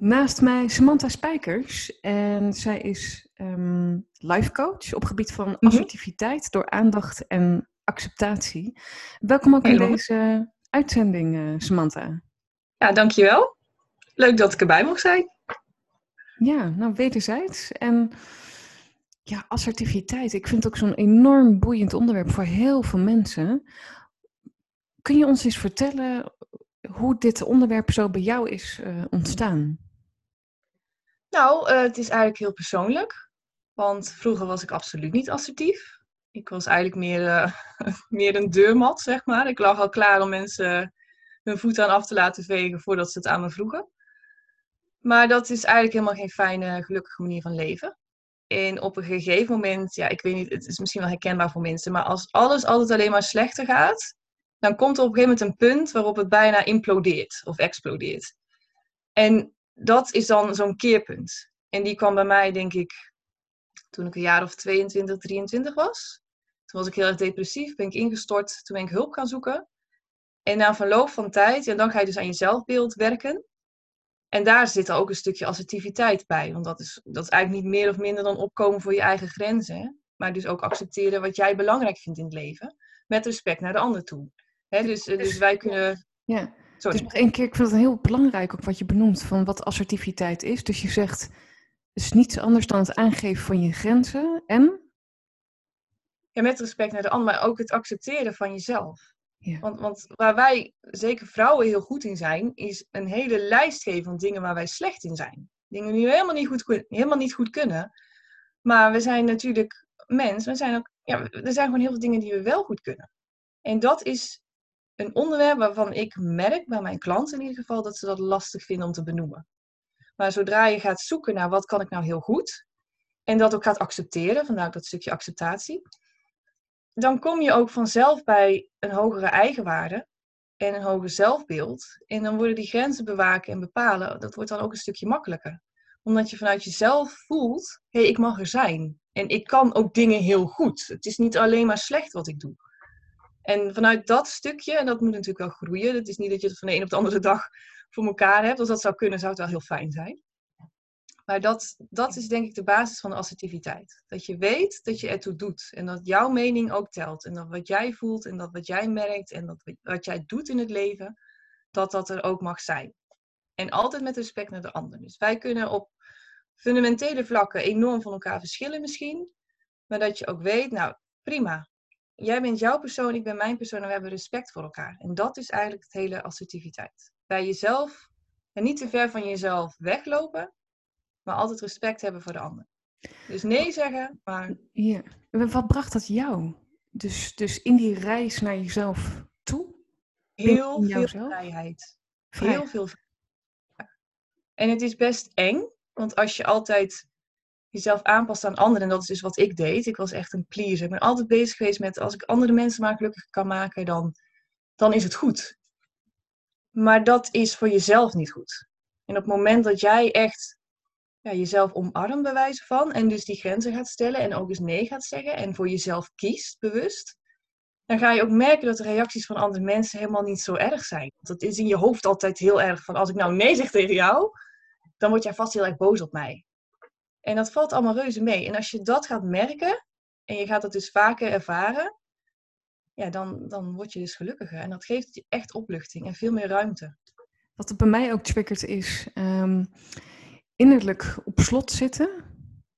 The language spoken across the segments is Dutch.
Naast mij Samantha Spijkers en zij is um, life coach op gebied van Mhm. assertiviteit door aandacht en acceptatie. Welkom ook in deze uitzending, eh, Samantha. Ja, dankjewel. Leuk dat ik erbij mocht zijn. Ja, nou wederzijds. En ja, assertiviteit. Ik vind het ook zo'n enorm boeiend onderwerp voor heel veel mensen. Kun je ons eens vertellen hoe dit onderwerp zo bij jou is eh, ontstaan? Nou, eh, het is eigenlijk heel persoonlijk. Want vroeger was ik absoluut niet assertief. Ik was eigenlijk meer, eh, meer een deurmat, zeg maar. Ik lag al klaar om mensen hun voeten aan af te laten vegen voordat ze het aan me vroegen. Maar dat is eigenlijk helemaal geen fijne, gelukkige manier van leven. En op een gegeven moment, ja, ik weet niet, het is misschien wel herkenbaar voor mensen, maar als alles altijd alleen maar slechter gaat, dan komt er op een gegeven moment een punt waarop het bijna implodeert of explodeert. En dat is dan zo'n keerpunt. En die kwam bij mij, denk ik, toen ik een jaar of 22, 23 was. Toen was ik heel erg depressief, ben ik ingestort, toen ben ik hulp gaan zoeken. En na verloop van tijd, ja, dan ga je dus aan je zelfbeeld werken. En daar zit er ook een stukje assertiviteit bij. Want dat is, dat is eigenlijk niet meer of minder dan opkomen voor je eigen grenzen. Maar dus ook accepteren wat jij belangrijk vindt in het leven. Met respect naar de ander toe. Dus, eh, dus wij kunnen... Ja, Sorry. dus nog één keer, ik vind het heel belangrijk ook wat je benoemt van wat assertiviteit is. Dus je zegt, het is niets anders dan het aangeven van je grenzen en... Ja, met respect naar de ander, maar ook het accepteren van jezelf. Ja. Want, want waar wij, zeker vrouwen, heel goed in zijn, is een hele lijst geven van dingen waar wij slecht in zijn. Dingen die we helemaal niet goed, helemaal niet goed kunnen. Maar we zijn natuurlijk mens, we zijn ook, ja, er zijn gewoon heel veel dingen die we wel goed kunnen. En dat is een onderwerp waarvan ik merk, bij mijn klanten in ieder geval, dat ze dat lastig vinden om te benoemen. Maar zodra je gaat zoeken naar wat kan ik nou heel goed, en dat ook gaat accepteren, vandaar dat stukje acceptatie, dan kom je ook vanzelf bij een hogere eigenwaarde en een hoger zelfbeeld. En dan worden die grenzen bewaken en bepalen, dat wordt dan ook een stukje makkelijker. Omdat je vanuit jezelf voelt, hé, hey, ik mag er zijn. En ik kan ook dingen heel goed. Het is niet alleen maar slecht wat ik doe. En vanuit dat stukje, en dat moet natuurlijk wel groeien. Het is niet dat je het van de een op de andere dag voor elkaar hebt. Als dat zou kunnen, zou het wel heel fijn zijn. Maar dat, dat is denk ik de basis van de assertiviteit. Dat je weet dat je ertoe doet. En dat jouw mening ook telt. En dat wat jij voelt en dat wat jij merkt en dat wat jij doet in het leven, dat dat er ook mag zijn. En altijd met respect naar de ander. Dus wij kunnen op fundamentele vlakken enorm van elkaar verschillen misschien. Maar dat je ook weet, nou prima. Jij bent jouw persoon, ik ben mijn persoon en we hebben respect voor elkaar. En dat is eigenlijk het hele assertiviteit. Bij jezelf en niet te ver van jezelf weglopen, maar altijd respect hebben voor de ander. Dus nee zeggen, maar Ja. Wat bracht dat jou? Dus, dus in die reis naar jezelf toe? heel veel vrijheid. Vrij. Heel veel vrijheid. En het is best eng, want als je altijd jezelf aanpast aan anderen, en dat is dus wat ik deed. Ik was echt een pleaser. Ik ben altijd bezig geweest met als ik andere mensen maar gelukkig kan maken, dan, dan is het goed. Maar dat is voor jezelf niet goed. En op het moment dat jij echt ja, jezelf omarmt bij wijze van, en dus die grenzen gaat stellen en ook eens nee gaat zeggen en voor jezelf kiest bewust, dan ga je ook merken dat de reacties van andere mensen helemaal niet zo erg zijn. Want dat is in je hoofd altijd heel erg van als ik nou nee zeg tegen jou, dan word jij vast heel erg boos op mij. En dat valt allemaal reuze mee. En als je dat gaat merken en je gaat dat dus vaker ervaren, ja, dan, dan word je dus gelukkiger. En dat geeft je echt opluchting en veel meer ruimte. Wat het bij mij ook triggert is ehm, innerlijk op slot zitten.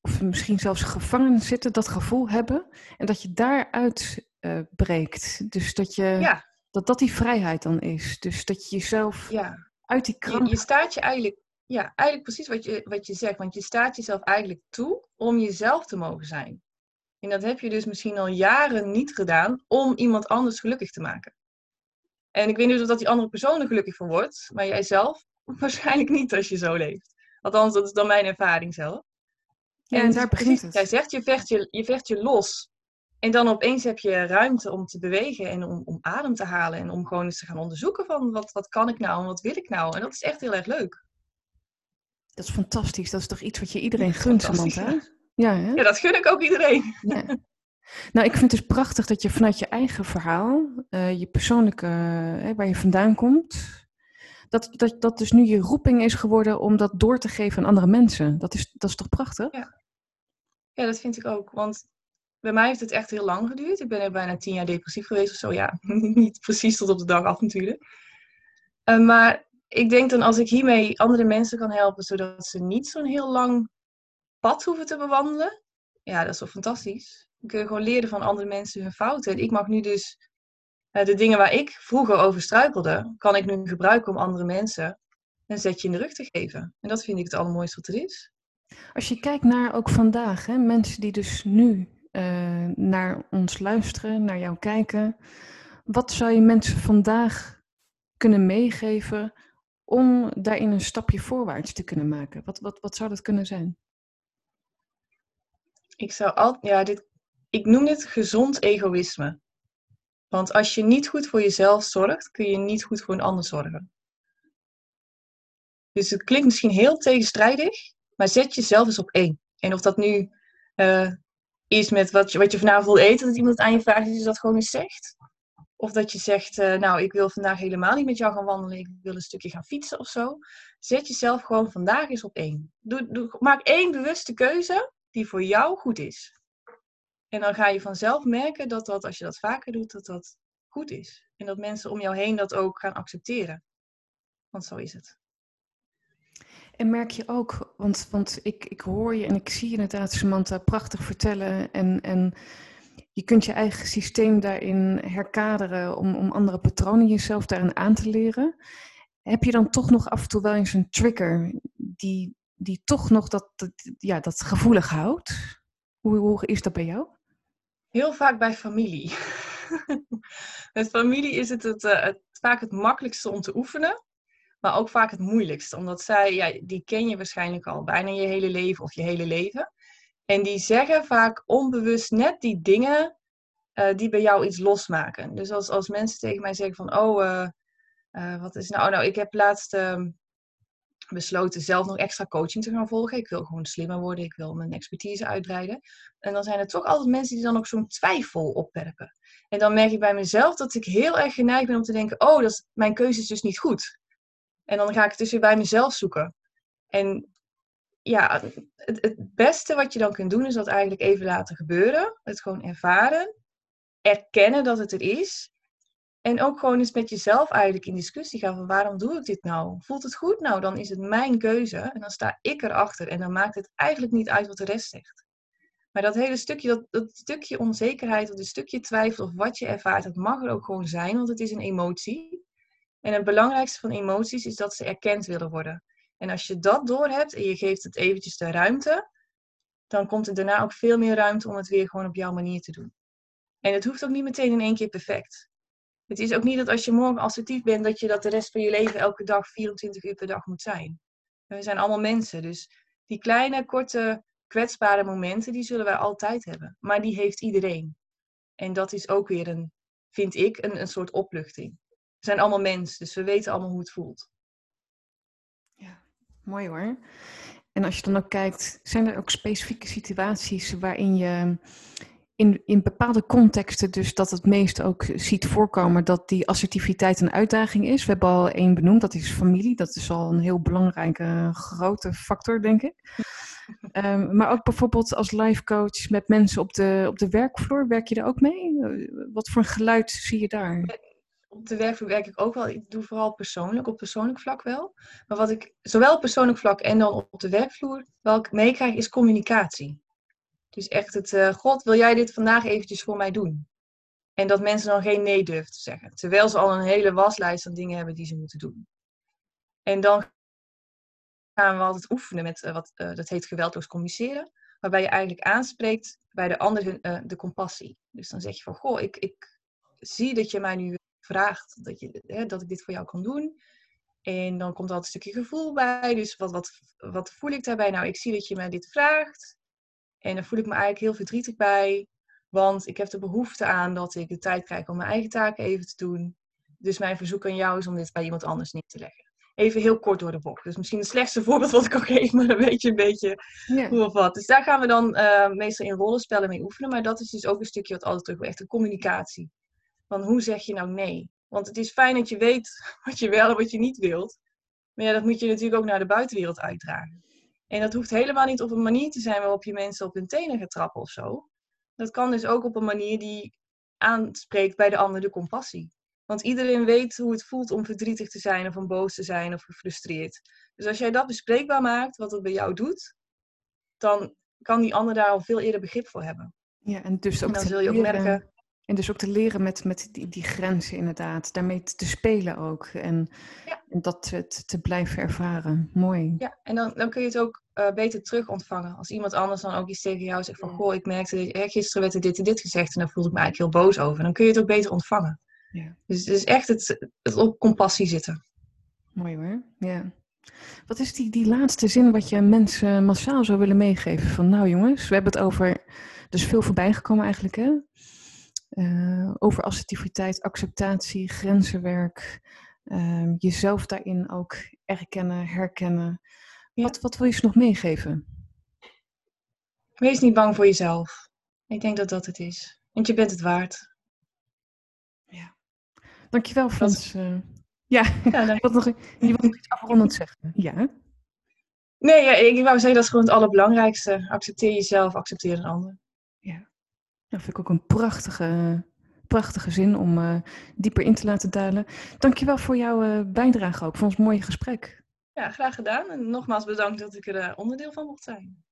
Of misschien zelfs gevangen zitten, dat gevoel hebben. En dat je daaruit eh, breekt. Dus dat, je, Ja, dat dat die vrijheid dan is. Dus dat je jezelf ja. uit die Je, kramp... je staat je eigenlijk, ja, eigenlijk precies wat je, wat je zegt. Want je staat jezelf eigenlijk toe om jezelf te mogen zijn. En dat heb je dus misschien al jaren niet gedaan om iemand anders gelukkig te maken. En ik weet niet of dat die andere persoon er gelukkig van wordt, maar jij zelf waarschijnlijk niet als je zo leeft. Althans, dat is dan mijn ervaring zelf. Ja, en daar begint precies het. Jij zegt, je vecht je, je vecht je los. En dan opeens heb je ruimte om te bewegen en om, om adem te halen. En om gewoon eens te gaan onderzoeken van wat, wat kan ik nou en wat wil ik nou. En dat is echt heel erg leuk. Dat is fantastisch. Dat is toch iets wat je iedereen gunt, Samantha? Ja, hè? Ja, dat gun ik ook iedereen. Ja. Nou, ik vind het dus prachtig dat je vanuit je eigen verhaal, eh, je persoonlijke, eh, waar je vandaan komt, dat, dat, dat dus nu je roeping is geworden om dat door te geven aan andere mensen. Dat is, dat is toch prachtig? Ja. ja, dat vind ik ook. Want bij mij heeft het echt heel lang geduurd. Ik ben er bijna tien jaar depressief geweest of zo. Ja, niet precies tot op de dag af natuurlijk. Uh, maar ik denk dan als ik hiermee andere mensen kan helpen, zodat ze niet zo'n heel lang pad hoeven te bewandelen. Ja, dat is wel fantastisch. Kun je gewoon leren van andere mensen hun fouten. En ik mag nu dus uh, de dingen waar ik vroeger over struikelde, kan ik nu gebruiken om andere mensen een zetje in de rug te geven. En dat vind ik het allermooiste wat er is. Als je kijkt naar ook vandaag, hè, mensen die dus nu uh, naar ons luisteren, naar jou kijken. Wat zou je mensen vandaag kunnen meegeven om daarin een stapje voorwaarts te kunnen maken? Wat, wat, wat zou dat kunnen zijn? Ik zou al, ja, dit, ik noem dit gezond egoïsme. Want als je niet goed voor jezelf zorgt, kun je niet goed voor een ander zorgen. Dus het klinkt misschien heel tegenstrijdig, maar zet jezelf eens op één. En of dat nu uh, is met wat je, wat je vanavond wil eten, dat iemand aan je vraagt, dat je dat gewoon eens zegt. Of dat je zegt, uh, nou, ik wil vandaag helemaal niet met jou gaan wandelen, ik wil een stukje gaan fietsen of zo. Zet jezelf gewoon vandaag eens op één. Doe, doe, maak één bewuste keuze die voor jou goed is. En dan ga je vanzelf merken dat dat, als je dat vaker doet, dat dat goed is. En dat mensen om jou heen dat ook gaan accepteren. Want zo is het. En merk je ook, want, want ik, ik hoor je en ik zie je inderdaad, Samantha, prachtig vertellen. En, en je kunt je eigen systeem daarin herkaderen om, om andere patronen jezelf daarin aan te leren. Heb je dan toch nog af en toe wel eens een trigger die, die toch nog dat, ja, dat gevoelig houdt? Hoe, hoe is dat bij jou? Heel vaak bij familie. Met familie is het, het, eh, het, vaak het makkelijkste om te oefenen, maar ook vaak het moeilijkste. Omdat zij, ja, die ken je waarschijnlijk al bijna je hele leven of je hele leven. En die zeggen vaak onbewust net die dingen uh, die bij jou iets losmaken. Dus als, als mensen tegen mij zeggen van, oh, uh, uh, wat is nou, nou, ik heb laatst ehm, besloten zelf nog extra coaching te gaan volgen. Ik wil gewoon slimmer worden, ik wil mijn expertise uitbreiden. En dan zijn er toch altijd mensen die dan ook zo'n twijfel opwerpen. En dan merk ik bij mezelf dat ik heel erg geneigd ben om te denken, oh, dat mijn keuze is dus niet goed. En dan ga ik het dus weer bij mezelf zoeken. En ja, het, het beste wat je dan kunt doen is dat eigenlijk even laten gebeuren. Het gewoon ervaren. Erkennen dat het er is. En ook gewoon eens met jezelf eigenlijk in discussie gaan van waarom doe ik dit nou? Voelt het goed? Nou, dan is het mijn keuze en dan sta ik erachter en dan maakt het eigenlijk niet uit wat de rest zegt. Maar dat hele stukje, dat, dat stukje onzekerheid of een stukje twijfel of wat je ervaart, dat mag er ook gewoon zijn, want het is een emotie. En het belangrijkste van emoties is dat ze erkend willen worden. En als je dat doorhebt en je geeft het eventjes de ruimte, dan komt er daarna ook veel meer ruimte om het weer gewoon op jouw manier te doen. En het hoeft ook niet meteen in één keer perfect. Het is ook niet dat als je morgen assertief bent, dat je dat de rest van je leven elke dag 24 uur per dag moet zijn. We zijn allemaal mensen, dus die kleine, korte, kwetsbare momenten, die zullen wij altijd hebben. Maar die heeft iedereen. En dat is ook weer een, vind ik, een, een soort opluchting. We zijn allemaal mensen, dus we weten allemaal hoe het voelt. Mooi hoor. En als je dan ook kijkt, zijn er ook specifieke situaties waarin je in, in bepaalde contexten dus dat het meest ook ziet voorkomen dat die assertiviteit een uitdaging is. We hebben al één benoemd, dat is familie. Dat is al een heel belangrijke grote factor, denk ik. Um, maar ook bijvoorbeeld als life coach met mensen op de, op de werkvloer, werk je daar ook mee? Wat voor een geluid zie je daar? Op de werkvloer werk ik ook wel. Ik doe vooral persoonlijk, op persoonlijk vlak wel. Maar wat ik zowel op persoonlijk vlak en dan op de werkvloer wel meekrijg, is communicatie. Dus echt het, uh, God, wil jij dit vandaag eventjes voor mij doen? En dat mensen dan geen nee durven te zeggen. Terwijl ze al een hele waslijst van dingen hebben die ze moeten doen. En dan gaan we altijd oefenen met uh, wat uh, dat heet geweldloos communiceren. Waarbij je eigenlijk aanspreekt bij de ander de compassie. Dus dan zeg je van, goh, ik, ik zie dat je mij nu vraagt dat, je, hè, dat ik dit voor jou kan doen. En dan komt er altijd een stukje gevoel bij. Dus wat, wat, wat voel ik daarbij? Nou, ik zie dat je mij dit vraagt. En dan voel ik me eigenlijk heel verdrietig bij. Want ik heb de behoefte aan dat ik de tijd krijg om mijn eigen taken even te doen. Dus mijn verzoek aan jou is om dit bij iemand anders neer te leggen. Even heel kort door de bocht. Dus misschien het slechtste voorbeeld wat ik kan geven, maar dan weet je een beetje ja. hoe of wat. Dus daar gaan we dan uh, meestal in rollenspellen mee oefenen. Maar dat is dus ook een stukje wat altijd terug echt de communicatie. Van hoe zeg je nou nee? Want het is fijn dat je weet wat je wel en wat je niet wilt. Maar ja, dat moet je natuurlijk ook naar de buitenwereld uitdragen. En dat hoeft helemaal niet op een manier te zijn waarop je mensen op hun tenen gaat trappen of zo. Dat kan dus ook op een manier die aanspreekt bij de ander de compassie. Want iedereen weet hoe het voelt om verdrietig te zijn of om boos te zijn of gefrustreerd. Dus als jij dat bespreekbaar maakt, wat het bij jou doet, dan kan die ander daar al veel eerder begrip voor hebben. Ja, en dus ook En dan zul je ook merken, En dus ook te leren met, met die, die grenzen inderdaad. Daarmee te spelen ook. En, Ja. en dat te, te- blijven ervaren. Mooi. ja, en dan, dan kun je het ook eh, beter terug ontvangen. Als iemand anders dan ook iets tegen jou zegt van, Ja. goh, ik merkte, dat- eh, gisteren werd er dit en dit gezegd en daar voelde ik me eigenlijk heel boos over. Dan kun je het ook beter ontvangen. Ja. Dus het is echt het, het op compassie zitten. Mooi hoor. Ja. Wat is die, die laatste zin wat je mensen massaal zou willen meegeven? Van nou jongens, we hebben het over, dus veel voorbij gekomen eigenlijk hè? Eh, over assertiviteit, acceptatie, grenzenwerk, ehm, jezelf daarin ook erkennen, herkennen. Ja. Wat, wat wil je ze nog meegeven? Wees niet bang voor jezelf. Ik denk dat dat het is. Want je bent het waard. Dankjewel Frans. Eh, ja, Ja, dan- nog, je wil nog iets afrondend zeggen. Ja, Nee, ja, ik wou zeggen dat is gewoon het allerbelangrijkste. Accepteer jezelf, accepteer een ander. Dat vind ik ook een prachtige, prachtige zin om eh, dieper in te laten dalen. Dankjewel voor jouw eh, bijdrage ook, voor ons mooie gesprek. Ja, graag gedaan. En nogmaals bedankt dat ik er eh, onderdeel van mocht zijn.